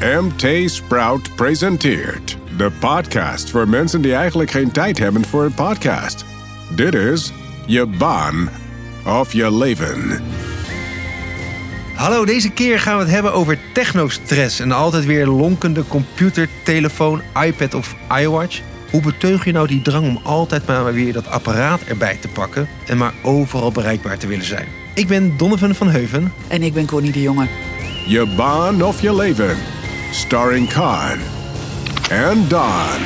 MT Sprout presenteert de podcast voor mensen die eigenlijk geen tijd hebben voor een podcast. Dit is je baan of je leven. Hallo, deze keer gaan we het hebben over technostress. En altijd weer lonkende computer, telefoon, iPad of iWatch. Hoe beteug je nou die drang om altijd maar weer dat apparaat erbij te pakken en maar overal bereikbaar te willen zijn? Ik ben Donovan van Heuven. En ik ben Connie de Jonge. Je baan of je leven. Starring Khan en Don.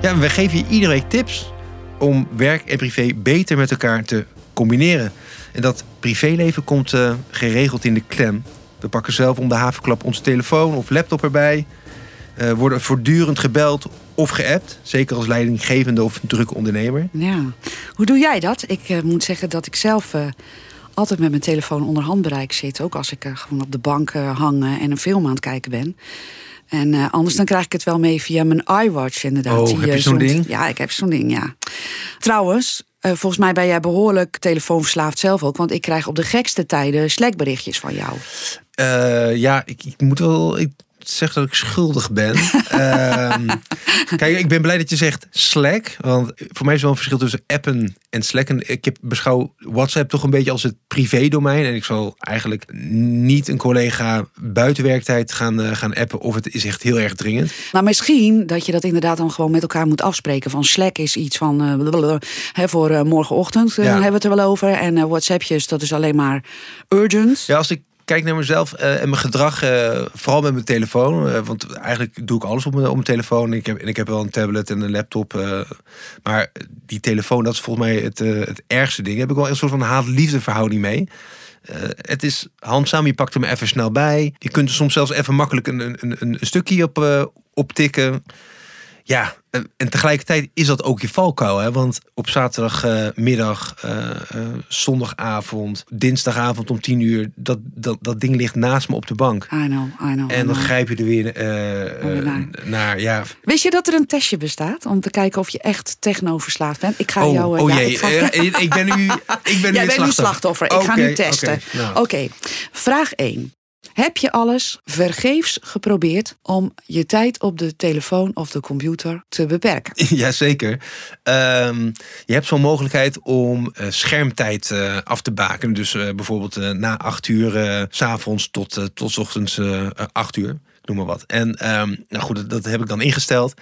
Ja, en we geven je iedere week tips om werk en privé beter met elkaar te combineren. En dat privéleven komt eh, geregeld in de klem. We pakken zelf om de havenklap onze telefoon of laptop erbij. Eh, worden voortdurend gebeld of geappt. Zeker als leidinggevende of drukke ondernemer. Ja. Hoe doe jij dat? Ik eh, moet zeggen dat ik zelf eh, altijd met mijn telefoon onder handbereik zit. Ook als ik eh, gewoon op de bank eh, hang eh, en een film aan het kijken ben. En anders dan krijg ik het wel mee via mijn iWatch inderdaad. Oh, Die, heb je zo'n ding? Ja, ik heb zo'n ding, ja. Trouwens, volgens mij ben jij behoorlijk telefoonverslaafd zelf ook. Want ik krijg op de gekste tijden Slack-berichtjes van jou. Ja, ik, ik moet wel ik zeg dat ik schuldig ben. Ehm, kijk, ik ben blij dat je zegt Slack. Want voor mij is wel een verschil tussen appen en Slacken. Ik heb, beschouw WhatsApp toch een beetje als het privé-domein. En ik zal eigenlijk niet een collega buiten werktijd gaan, eh, gaan appen. Of het is echt heel erg dringend. Nou, misschien dat je dat inderdaad dan gewoon met elkaar moet afspreken. Van Slack is iets van eh, blablabla, hè, voor eh, morgenochtend, Ja. hebben we het er wel over. En WhatsAppjes, dat is alleen maar urgent. Ja, als ik kijk naar mezelf eh, en mijn gedrag, eh, vooral met mijn telefoon. eh, want eigenlijk doe ik alles op mijn, op telefoon. Ik heb, en ik heb wel een tablet en een laptop. maar die telefoon, dat is volgens mij het, het ergste ding. Daar heb ik wel een soort van haat-liefde verhouding mee. Het is handzaam, je pakt hem even snel bij. Je kunt er soms zelfs even makkelijk een, een, een, stukje op, optikken. Ja, en, tegelijkertijd is dat ook je valkuil. Hè? Want op zaterdagmiddag, eh, eh, zondagavond, dinsdagavond om tien uur... Dat, dat, dat ding ligt naast me op de bank. I know, I know. En dan grijp je er weer eh, naar. naar. Ja. Wist je dat er een testje bestaat om te kijken of je echt techno-verslaafd bent? Ik ga Oh, jou... oh ja, jee, ik ga- ik ben nu, ik ben nu Jij het bent nu slachtoffer. Ik ga nu testen. oké, nou. Oké, vraag 1. Heb je alles vergeefs geprobeerd om je tijd op de telefoon of de computer te beperken? Jazeker. Ehm je hebt zo'n mogelijkheid om eh, schermtijd eh, af te bakenen. Dus eh, bijvoorbeeld na acht uur s s'avonds tot, tot ochtends acht uur. Noem maar wat. En ehm, nou goed, dat, dat heb ik dan ingesteld.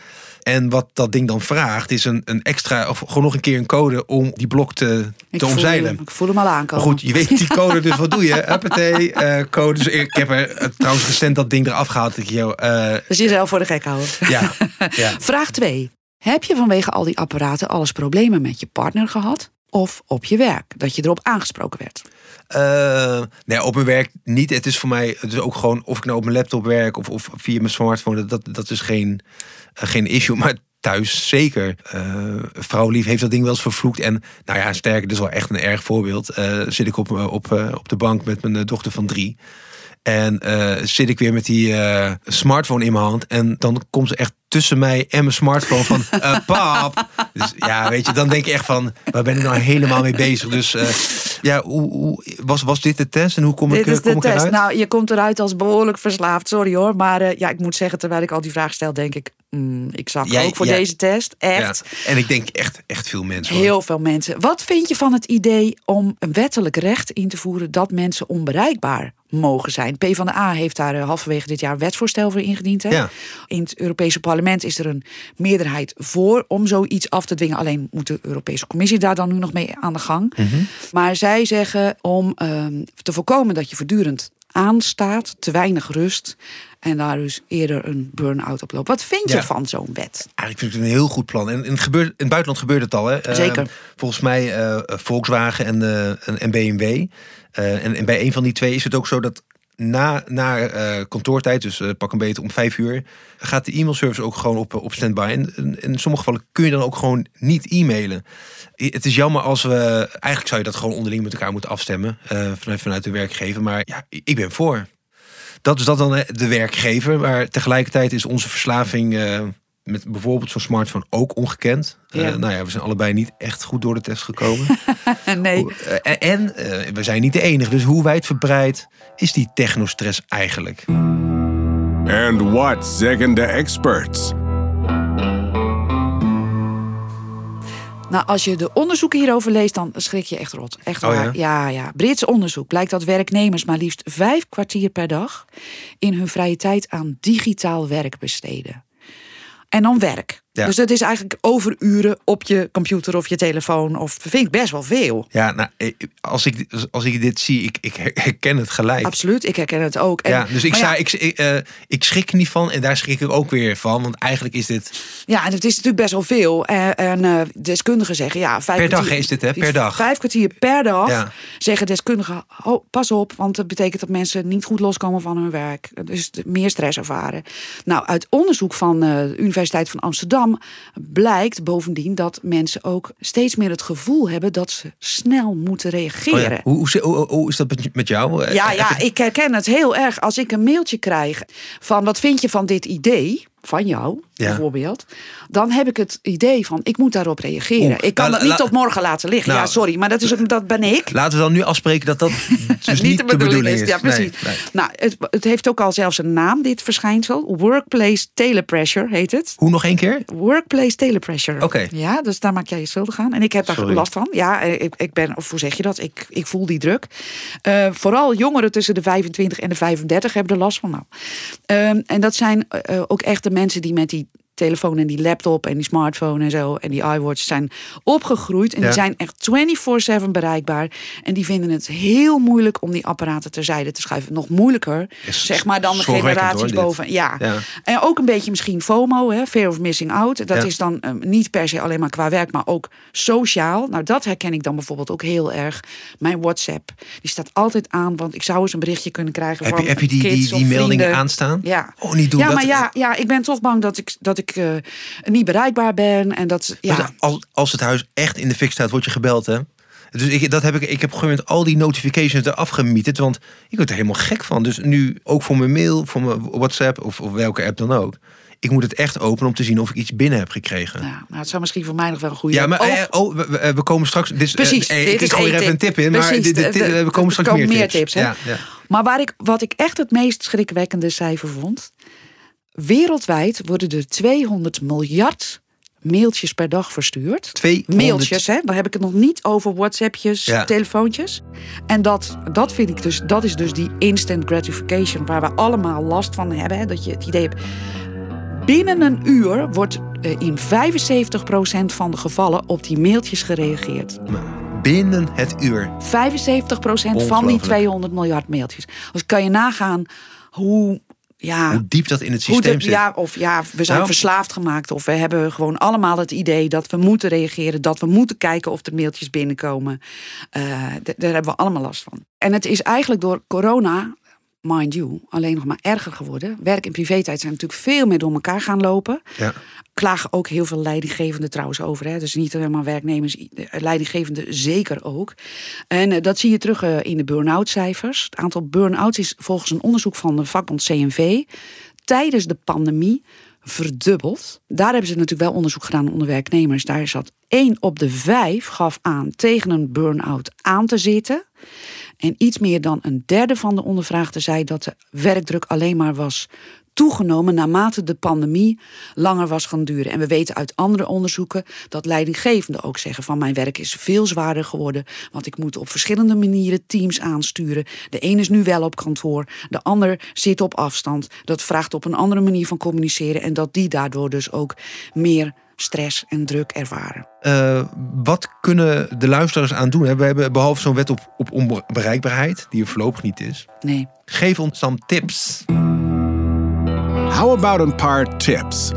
En wat dat ding dan vraagt, is een, een extra, of gewoon nog een keer een code om die blok te, Ik te omzeilen. ik voel hem al Maar aankomen. goed, je weet die code, dus wat doe je? Huppatee, eh code. Dus ik heb er eh, trouwens recent dat ding eraf gehaald. Ik, joh, eh, Dus jezelf voor de gek houden. ja, ja. Vraag 2. Heb je vanwege al die apparaten alles problemen met je partner gehad? Of op je werk, dat je erop aangesproken werd? Eh, nee, op mijn werk niet. Het is voor mij het is ook gewoon of ik nou op mijn laptop werk of, of via mijn smartphone. Dat, dat is geen, eh, geen issue. Maar thuis zeker. Eh vrouwlief heeft dat ding wel eens vervloekt. En nou ja, sterker, dit is wel echt een erg voorbeeld. Zit ik op, op, op de bank met mijn dochter van drie. En zit ik weer met die smartphone in mijn hand. En dan komt ze echt tussen mij en mijn smartphone van... eh, pap! Dus ja, weet je, dan denk je echt van... Waar ben ik nou helemaal mee bezig? Dus eh, ja, hoe, hoe, was, was dit de test? En hoe kom ik, Dit eh, is kom de ik test. eruit? Nou, je komt eruit als behoorlijk verslaafd. Sorry hoor. Maar eh, ja, ik moet zeggen, terwijl ik al die vraag stel, denk ik... mm, ik zag Jij- ook voor deze test. Echt. Ja. En ik denk echt, echt veel mensen. hoor. Heel veel mensen. Wat vind je van het idee om een wettelijk recht in te voeren dat mensen onbereikbaar mogen zijn? PvdA heeft daar eh, halverwege dit jaar een wetsvoorstel voor ingediend. Hè? Ja. In het Europese parlement is er een meerderheid voor om zoiets af te dwingen. Alleen moet de Europese Commissie daar dan nu nog mee aan de gang. Mhm. Maar zij zeggen om ehm, te voorkomen dat je voortdurend aanstaat, te weinig rust. En daar dus eerder een burn-out op loopt. Wat vind je Ja. van zo'n wet? Eigenlijk vind ik het een heel goed plan. En in het, gebeurt, in het buitenland gebeurt het al. Hè. Eh, Zeker. volgens mij eh, Volkswagen en, eh, en, en BMW. Eh, en, en bij een van die twee is het ook zo dat na, na eh, kantoortijd, dus eh, pak een beetje om vijf uur, gaat de e-mailservice ook gewoon op, op standby. En, in sommige gevallen kun je dan ook gewoon niet e-mailen. Het is jammer als we, eigenlijk zou je dat gewoon onderling met elkaar moeten afstemmen, eh, vanuit, vanuit de werkgever. Maar ja, ik ben voor. Dat is dat dan de werkgever, maar tegelijkertijd is onze verslaving eh, met bijvoorbeeld zo'n smartphone ook ongekend. Eh, Ja. nou ja, we zijn allebei niet echt goed door de test gekomen. nee. Eh, en eh, we zijn niet de enige. Dus hoe wijdverbreid is die technostress eigenlijk? And what zeggen de experts? Nou, als je de onderzoeken hierover leest, dan schrik je echt rot. Echt Oh waar. Ja? ja, Brits onderzoek blijkt dat werknemers maar liefst vijf kwartier per dag in hun vrije tijd aan digitaal werk besteden. En dan werk. Ja. Dus dat is eigenlijk overuren op je computer of je telefoon. Of vind ik best wel veel. Ja, nou, eh, als ik, als ik dit zie, ik, ik herken het gelijk. Absoluut, ik herken het ook. En- Ja, dus ik, ja, ik, ik, eh, ik schrik niet van en daar schrik ik ook weer van. Want eigenlijk is dit... Ja, en het is natuurlijk best wel veel. En, en eh, deskundigen zeggen, ja, vijf Per dag is dit, hè? Per dag. Vijf kwartier per dag, Ja. zeggen deskundigen, oh, pas op, want dat betekent dat mensen niet goed loskomen van hun werk. Dus meer stress ervaren. Nou, uit onderzoek van eh, de Universiteit van Amsterdam blijkt bovendien dat mensen ook steeds meer het gevoel hebben dat ze snel moeten Oh reageren. ja, hoe, hoe, hoe, hoe is dat met- jou? Eh, Ja, heb ja, je- ik herken het heel erg. Als ik een mailtje krijg van wat vind je van dit idee, van jou Ja. bijvoorbeeld, dan heb ik het idee van ik moet daarop reageren. Oeh, ik kan nou, dat niet la- tot morgen laten liggen. Nou, ja, sorry, maar dat, is, dat ben ik. Laten we dan nu afspreken dat dat dus niet, de bedoeling is. Ja, precies. nee. Nou, het, het heeft ook al zelfs een naam, dit verschijnsel. Workplace telepressure heet het. Hoe nog één keer? Workplace telepressure. Oké. Ja, dus daar maak jij je schuldig aan. En ik heb daar Sorry. last van. Ja, eh, ik, ik ben, of hoe zeg je dat? Ik, ik voel die druk. Eh, vooral jongeren tussen de 25 en de 35 hebben er last van. Nou. Ehm, en dat zijn eh, ook echt de mensen die met die telefoon en die laptop en die smartphone en zo en die iWatch zijn opgegroeid. En Ja. die zijn echt 24-7 bereikbaar. En die vinden het heel moeilijk om die apparaten terzijde te schuiven. Nog moeilijker, Is zeg maar, dan de generaties hoor, boven. Ja. Ja. En ook een beetje misschien FOMO, hè, fear of missing out. Dat Ja. is dan ehm, niet per se alleen maar qua werk, maar ook sociaal. Nou, dat herken ik dan bijvoorbeeld ook heel erg. Mijn WhatsApp, die staat altijd aan, want ik zou eens een berichtje kunnen krijgen Heb van je, heb je die, die, meldingen aanstaan? Ja. Oh, niet doen. ja, dat, maar ja, ja, ik ben toch bang dat ik, dat ik eh, niet bereikbaar ben. En dat, ja, Maar Als, als het huis echt in de fik staat, word je gebeld, hè? Dus ik, dat heb ik, ik heb moment al die notifications eraf gemieterd. Want ik word er helemaal gek van. Dus nu ook voor mijn mail, voor mijn WhatsApp of, of welke app dan ook. Ik moet het echt openen om te zien of ik iets binnen heb gekregen. ja, nou, het zou misschien voor mij nog wel een goede Ja, maar eh, oh, we, we- komen straks. Dit, eh, Precies, eh, dit ik is gooi er even een tip. in, maar Precies, dit, dit- de- de- we komen straks meer tips. tips, hè? ja, ja. Maar waar ik, wat ik echt het meest schrikwekkende cijfer vond. Wereldwijd worden er 200 miljard mailtjes per dag verstuurd. 200 Mailtjes, hè? Dan heb ik het nog niet over WhatsAppjes, Ja. telefoontjes. En dat, dat vind ik dus, dat is dus die instant gratification waar we allemaal last van hebben. Hè? Dat je het idee hebt. Binnen een uur wordt eh, in 75% van de gevallen op die mailtjes gereageerd. Binnen het uur. 75% van die Ongelooflijk. 200 miljard mailtjes. Dus kan je nagaan hoe. Ja, Hoe diep dat in het systeem zit. ja, of ja, we zijn Nou. verslaafd gemaakt. Of we hebben gewoon allemaal het idee dat we moeten reageren. Dat we moeten kijken of er mailtjes binnenkomen. Eh, daar hebben we allemaal last van. En het is eigenlijk door corona, mind you, alleen nog maar erger geworden. Werk en privé-tijd zijn natuurlijk veel meer door elkaar gaan lopen. Ja. Klagen ook heel veel leidinggevenden trouwens over. Hè? Dus niet alleen maar werknemers, eh, leidinggevenden zeker ook. En eh, dat zie je terug eh, in de burn-out cijfers. Het aantal burn-outs is volgens een onderzoek van de vakbond CNV tijdens de pandemie verdubbeld. Daar hebben ze natuurlijk wel onderzoek gedaan onder werknemers. Daar zat één op de vijf gaf aan tegen een burn-out aan te zitten. En iets meer dan een derde van de ondervraagden zei dat de werkdruk alleen maar was toegenomen naarmate de pandemie langer was gaan duren. En we weten uit andere onderzoeken dat leidinggevenden ook zeggen van mijn werk is veel zwaarder geworden, want ik moet op verschillende manieren teams aansturen. De een is nu wel op kantoor, de ander zit op afstand. Dat vraagt op een andere manier van communiceren en dat die daardoor dus ook meer stress en druk ervaren. Eh, wat kunnen de luisteraars aan doen? We hebben behalve zo'n wet op, op onbereikbaarheid, die er voorlopig niet is. Nee. Geef ons dan tips. How about een paar tips?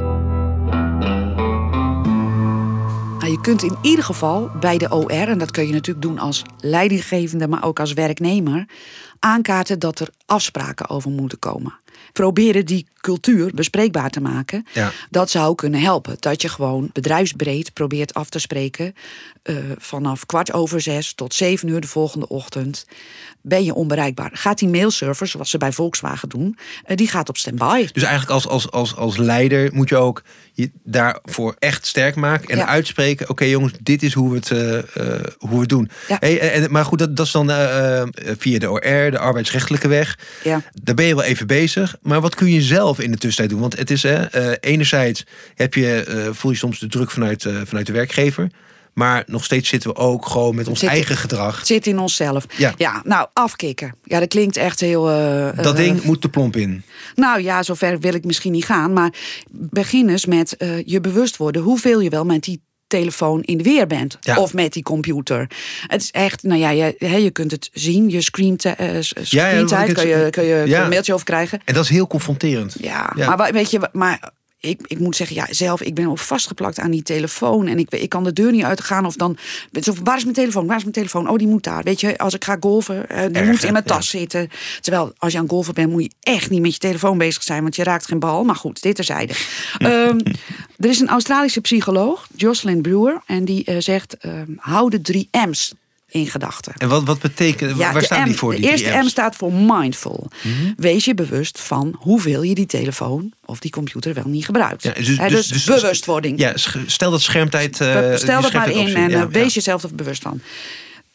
Nou, je kunt in ieder geval bij de OR, en dat kun je natuurlijk doen als leidinggevende, maar ook als werknemer, aankaarten dat er afspraken over moeten komen. proberen die cultuur bespreekbaar te maken. Ja. Dat zou kunnen helpen. Dat je gewoon bedrijfsbreed probeert af te spreken. eh, vanaf kwart over zes tot zeven uur de volgende ochtend ben je onbereikbaar. Gaat die mailserver, zoals ze bij Volkswagen doen, eh, die gaat op standby. Dus eigenlijk als, als, als, als leider moet je ook je daarvoor echt sterk maken en Ja. uitspreken. Oké jongens, dit is hoe we het, eh, hoe we het doen. Ja. Hey, en, maar goed, dat, dat is dan via de OR, de arbeidsrechtelijke weg. Ja. Daar ben je wel even bezig. Maar wat kun je zelf in de tussentijd doen? Want het is, hè, eh, enerzijds heb je, eh, voel je soms de druk vanuit, eh, vanuit de werkgever. Maar nog steeds zitten we ook gewoon met ons Zit- eigen gedrag. Zit in onszelf. Ja. nou, afkicken. Ja, dat klinkt echt heel... Dat ding moet de plomp in. Nou ja, zover wil ik misschien niet gaan. Maar begin eens met je bewust worden hoeveel je wel met die telefoon in de weer bent. Ja. Of met die computer. Het is echt, nou ja, je, je kunt het zien. Je screentijd, eh s- ja, screentijd wat ik kun, je, kun, je, ja. een mailtje over krijgen. En dat is heel confronterend. Ja, maar weet je, maar ik, ik moet zeggen, ja, zelf, ik ben ook vastgeplakt aan die telefoon. En ik, ik kan de deur niet uitgaan of dan... Zo, waar is mijn telefoon? Waar is mijn telefoon? Oh, die moet daar. Weet je, als ik ga golven, eh, die Erg, moet in mijn Ja. tas zitten. Terwijl, als je aan golven bent, moet je echt niet met je telefoon bezig zijn. Want je raakt geen bal. Maar goed, dit terzijde. Ehm, er is een Australische psycholoog, Jocelyn Brewer. En die eh, zegt, ehm, hou de drie M's in gedachten. En wat, wat betekent, waar de staan M- die voor? De die eerste drie M staat voor mindful. Wees je bewust van hoeveel je die telefoon of die computer wel niet gebruikt. Ja, Hè, dus, bewustwording. Ja, stel dat schermtijd. die Stel dat maar in en Ja, eh, wees ja. jezelf er bewust van.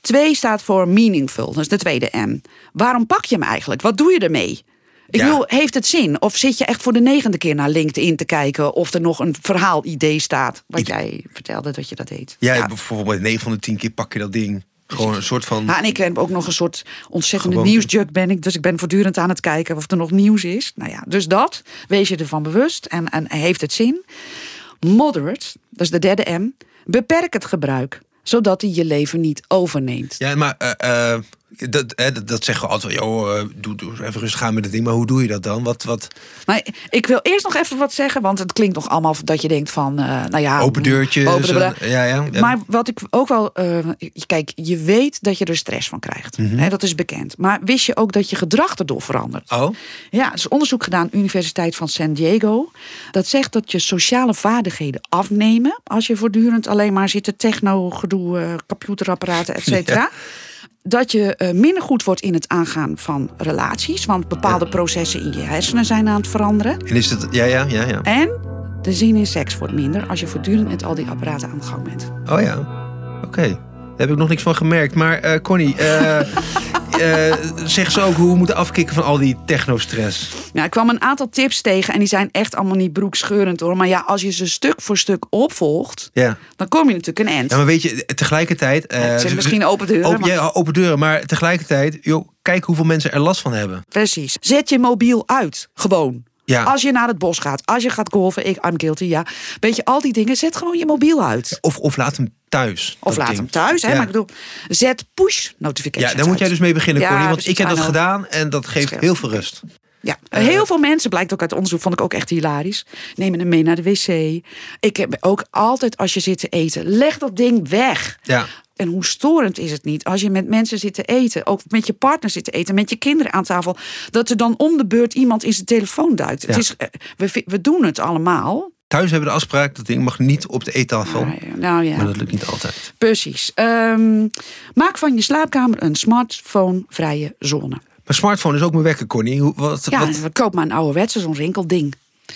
Twee staat voor meaningful, dat is de tweede M. Waarom pak je hem eigenlijk? Wat doe je ermee? Ik Ja. bedoel, heeft het zin? Of zit je echt voor de negende keer naar LinkedIn te kijken of er nog een verhaalidee staat? Wat jij vertelde dat je dat deed. Ja, bijvoorbeeld 9 van de 10 keer pak je dat ding. Gewoon een soort van. Ja, en ik heb ook nog een soort ontzettende Gewoonte. nieuwsjuk ben ik. Dus ik ben voortdurend aan het kijken of er nog nieuws is. Nou ja, dus dat. Wees je ervan bewust. En, en heeft het zin. Moderate, dat is de derde M. Beperk het gebruik. Zodat hij je leven niet overneemt. Ja, maar eh, eh, dat, hè, dat, dat zeggen we altijd. Joh, eh, doe, doe even rustig aan met het ding. Maar hoe doe je dat dan? Wat, wat Maar ik wil eerst nog even wat zeggen. Want het klinkt nog allemaal dat je denkt van... eh, nou ja, open deurtjes? open de en- ja, ja, ja. Maar wat ik ook wel. eh, kijk, je weet dat je er stress van krijgt. Mhm. Hè, dat is bekend. Maar wist je ook dat je gedrag erdoor verandert? Oh, Ja, er is onderzoek gedaan, Universiteit van San Diego. Dat zegt dat je sociale vaardigheden afnemen. als je voortdurend alleen maar zit te techno, gedoe, eh, computerapparaten, et cetera. Dat je eh, minder goed wordt in het aangaan van relaties. Want bepaalde processen in je hersenen zijn aan het veranderen. en is het. Ja, ja, ja, ja. En de zin in seks wordt minder als je voortdurend met al die apparaten aan de gang bent. Oh ja. Oké. Daar heb ik nog niks van gemerkt. Maar eh Connie, eh, zeg ze ook hoe we moeten afkicken van al die technostress. Nou, ik kwam een aantal tips tegen en die zijn echt allemaal niet broekscheurend hoor. Maar ja, als je ze stuk voor stuk opvolgt, Ja. dan kom je natuurlijk een eind. ja, maar weet je, tegelijkertijd. het zijn misschien open deuren. Open, maar- ja, open deuren, maar tegelijkertijd, joh, kijk hoeveel mensen er last van hebben. Precies. Zet je mobiel uit. Gewoon. Ja. Als je naar het bos gaat, als je gaat golven, ik, I'm guilty, ja. Weet je, al die dingen, zet gewoon je mobiel uit. Of, of laat hem thuis. Of laat ding. hem thuis, hè. Ja. Maar ik bedoel, zet push notifications Ja, daar moet jij dus mee beginnen, Ja, Connie. Want precies, ik heb dat gedaan en dat geeft heel veel rust. Ja, heel veel mensen, blijkt ook uit onderzoek, vond ik ook echt hilarisch. Nemen hem mee naar de wc. Ik heb ook altijd, als je zit te eten, leg dat ding weg. Ja. En hoe storend is het niet als je met mensen zit te eten, ook met je partner zit te eten, met je kinderen aan tafel, dat er dan om de beurt iemand in zijn telefoon duikt. Het is, eh, we, doen het allemaal. Thuis hebben we de afspraak, dat ding mag niet op de eettafel. Maar, nou ja, Maar dat lukt niet altijd. precies. Ehm, maak van je slaapkamer een smartphone-vrije zone. Mijn smartphone is ook mijn wekker, Connie. Hoe, wat, Ja, wat, koop maar een ouderwetse, zo'n rinkelding.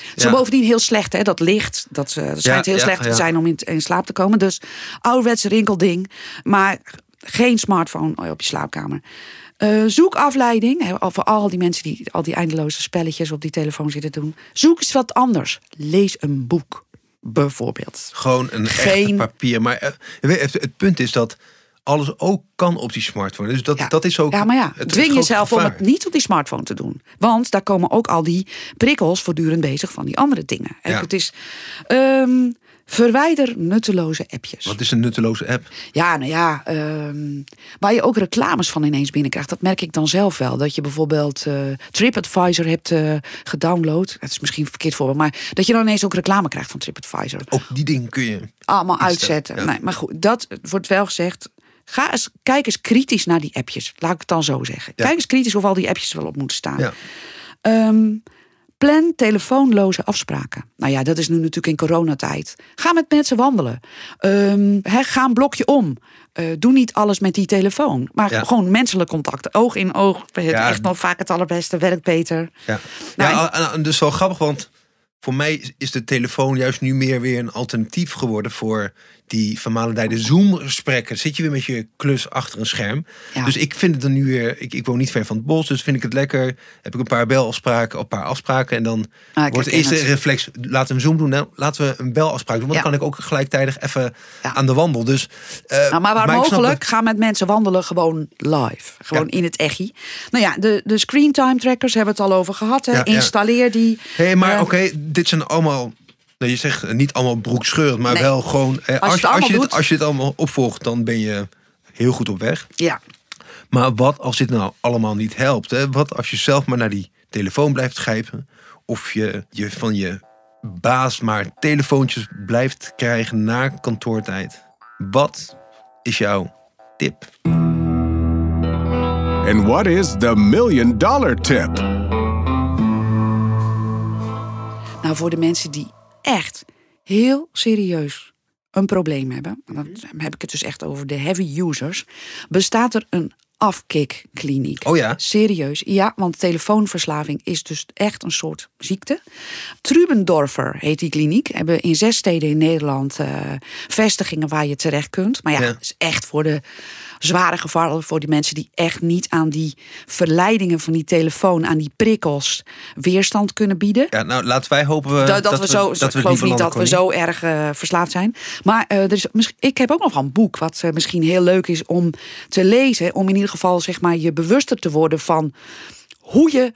Het is Ja. bovendien heel slecht, hè? Dat licht. Dat, eh, dat schijnt Ja, heel slecht te zijn om in, in slaap te komen. Dus ouderwetse rinkelding. Maar geen smartphone op je slaapkamer. Eh, zoek afleiding. Hè, voor al die mensen die al die eindeloze spelletjes op die telefoon zitten doen. Zoek eens wat anders. Lees een boek, bijvoorbeeld. Gewoon een Geen- echte papier. Maar eh, het punt is dat alles ook kan op die smartphone. Dus dat, Ja. dat is ook. Ja, maar ja, het- dwing jezelf om het niet op die smartphone te doen. Want daar komen ook al die prikkels voortdurend bezig van die andere dingen. Ja. Het is. ehm, verwijder nutteloze appjes. Wat is een nutteloze app? Ja, nou ja, ehm, waar je ook reclames van ineens binnenkrijgt. Dat merk ik dan zelf wel. Dat je bijvoorbeeld eh, TripAdvisor hebt eh, gedownload. Het is misschien verkeerd voorbeeld, maar dat je dan ineens ook reclame krijgt van TripAdvisor. Ook die dingen kun je. Allemaal uitzetten. ja. Nee, maar goed, dat wordt wel gezegd. Ga eens, kijk eens kritisch naar die appjes. Laat ik het dan zo zeggen. Ja. Kijk eens kritisch of al die appjes wel op moeten staan. Ja. Ehm, plan telefoonloze afspraken. Nou ja, dat is nu natuurlijk in coronatijd. Ga met mensen wandelen. Ehm, ga een blokje om. Eh, doe niet alles met die telefoon. Maar Ja. gewoon menselijk contact. Oog in oog. Het Ja. echt nog vaak het allerbeste. Werkt beter. Ja, Nou, ja en- en dus wel grappig, want voor mij is de telefoon juist nu meer weer een alternatief geworden voor die vermalendijde Zoom-gesprekken. Zit je weer met je klus achter een scherm. Ja. Dus ik vind het dan nu weer, ik, ik woon niet ver van het bos, dus vind ik het lekker. Heb ik een paar belafspraken, een paar afspraken en dan Ah, wordt de eerste het. reflex, laten we een Zoom doen. Nou, laten we een belafspraak doen, want Ja. dan kan ik ook gelijktijdig even Ja. aan de wandel. Dus, eh, Nou, maar waar mogelijk, het. ga met mensen wandelen gewoon live. Gewoon in het echi. Nou ja, de, de screen time trackers hebben we het al over gehad. Hè. Installeer die. Hé, maar Eh, oké, dit zijn allemaal. Nou, je zegt eh, niet allemaal broekscheurend, maar Nee. wel gewoon. Eh, het als, je, als, allemaal je dit, doet. als je dit allemaal opvolgt, dan ben je heel goed op weg. Ja, Maar wat als dit nou allemaal niet helpt? Hè? Wat als je zelf maar naar die telefoon blijft grijpen? Of je, je van je baas maar telefoontjes blijft krijgen na kantoortijd? Wat is jouw tip? And what is the million dollar tip? nou voor de mensen die echt heel serieus een probleem hebben. en Dan heb ik het dus echt over de heavy users. Bestaat er een afkikkliniek. Oh ja? Serieus, ja, want telefoonverslaving is dus echt een soort ziekte. Trubendorfer heet die kliniek. Hebben in zes steden in Nederland eh, vestigingen waar je terecht kunt. Maar ja, Ja. het is echt voor de zware gevallen, voor die mensen die echt niet aan die verleidingen van die telefoon, aan die prikkels, weerstand kunnen bieden. Ja, nou laten wij hopen eh, Dat, dat, we zo, dat ik we geloof niet dat we zo erg eh, verslaafd zijn. Maar er is, ik heb ook nog een boek wat misschien heel leuk is om te lezen. Om in ieder geval zeg maar, je bewuster te worden van hoe je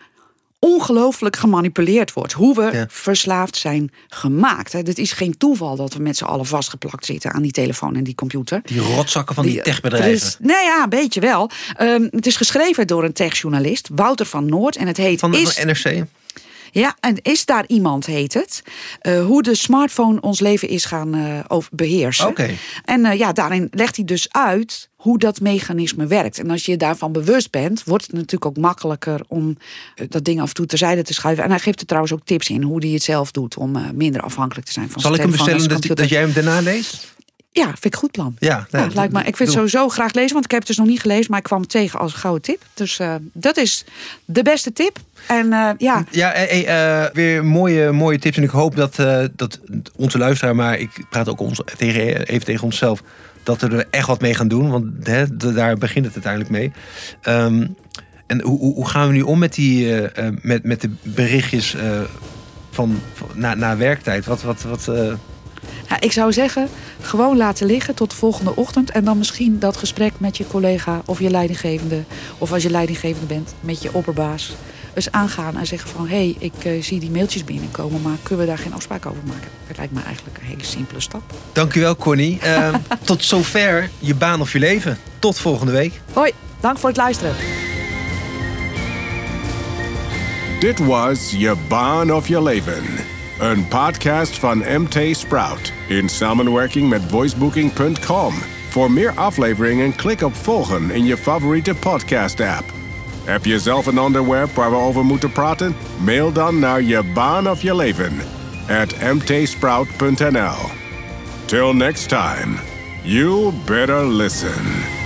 ongelooflijk gemanipuleerd wordt. Hoe we Ja. verslaafd zijn gemaakt. Het is geen toeval dat we met z'n allen vastgeplakt zitten aan die telefoon en die computer. Die rotzakken van die, Die- techbedrijven. er is- nou ja, een beetje wel. Ehm, het is geschreven door een techjournalist, Wouter van Noord. En het heet Van de Is van NRC. Ja, en is daar iemand, heet het, eh, hoe de smartphone ons leven is gaan eh, over beheersen. Oké. En eh, ja, daarin legt hij dus uit hoe dat mechanisme werkt. En als je je daarvan bewust bent, wordt het natuurlijk ook makkelijker om dat ding af en toe terzijde te schuiven. En hij geeft er trouwens ook tips in hoe hij het zelf doet om minder afhankelijk te zijn van Zal ik hem bestellen en dat, dat jij hem daarna leest? Ja, vind ik goed plan. Ja, Ja, lijkt me. Ik vind het sowieso graag lezen, want ik heb het dus nog niet gelezen, maar ik kwam het tegen als een gouden tip. Dus eh, dat is de beste tip. En eh, ja, Ja, eh, weer mooie, mooie tips. En ik hoop dat, dat onze luisteraar, maar ik praat ook ons, tegen, even tegen onszelf, dat we er echt wat mee gaan doen. Want hè, daar begint het uiteindelijk mee. Ehm, en hoe, hoe gaan we nu om met, die, met, met de berichtjes van, van na, na werktijd? Wat, wat, wat, eh, Ja, ik zou zeggen, gewoon laten liggen tot de volgende ochtend. En dan misschien dat gesprek met je collega of je leidinggevende. Of als je leidinggevende bent, met je opperbaas. eens aangaan en zeggen van... hé, hey, ik eh, zie die mailtjes binnenkomen, maar kunnen we daar geen afspraak over maken? Dat lijkt me eigenlijk een hele simpele stap. Dankjewel, Connie. Ehm, tot zover je baan of je leven. Tot volgende week. Hoi, dank voor het luisteren. Dit was Je Baan of Je Leven. Een podcast van MT Sprout in samenwerking met voicebooking.com. Voor meer afleveringen klik op volgen in je favoriete podcast app. Heb je zelf een onderwerp waar we over moeten praten? Mail dan naar je baan of je leven at mtsprout.nl. Till next time, you better listen.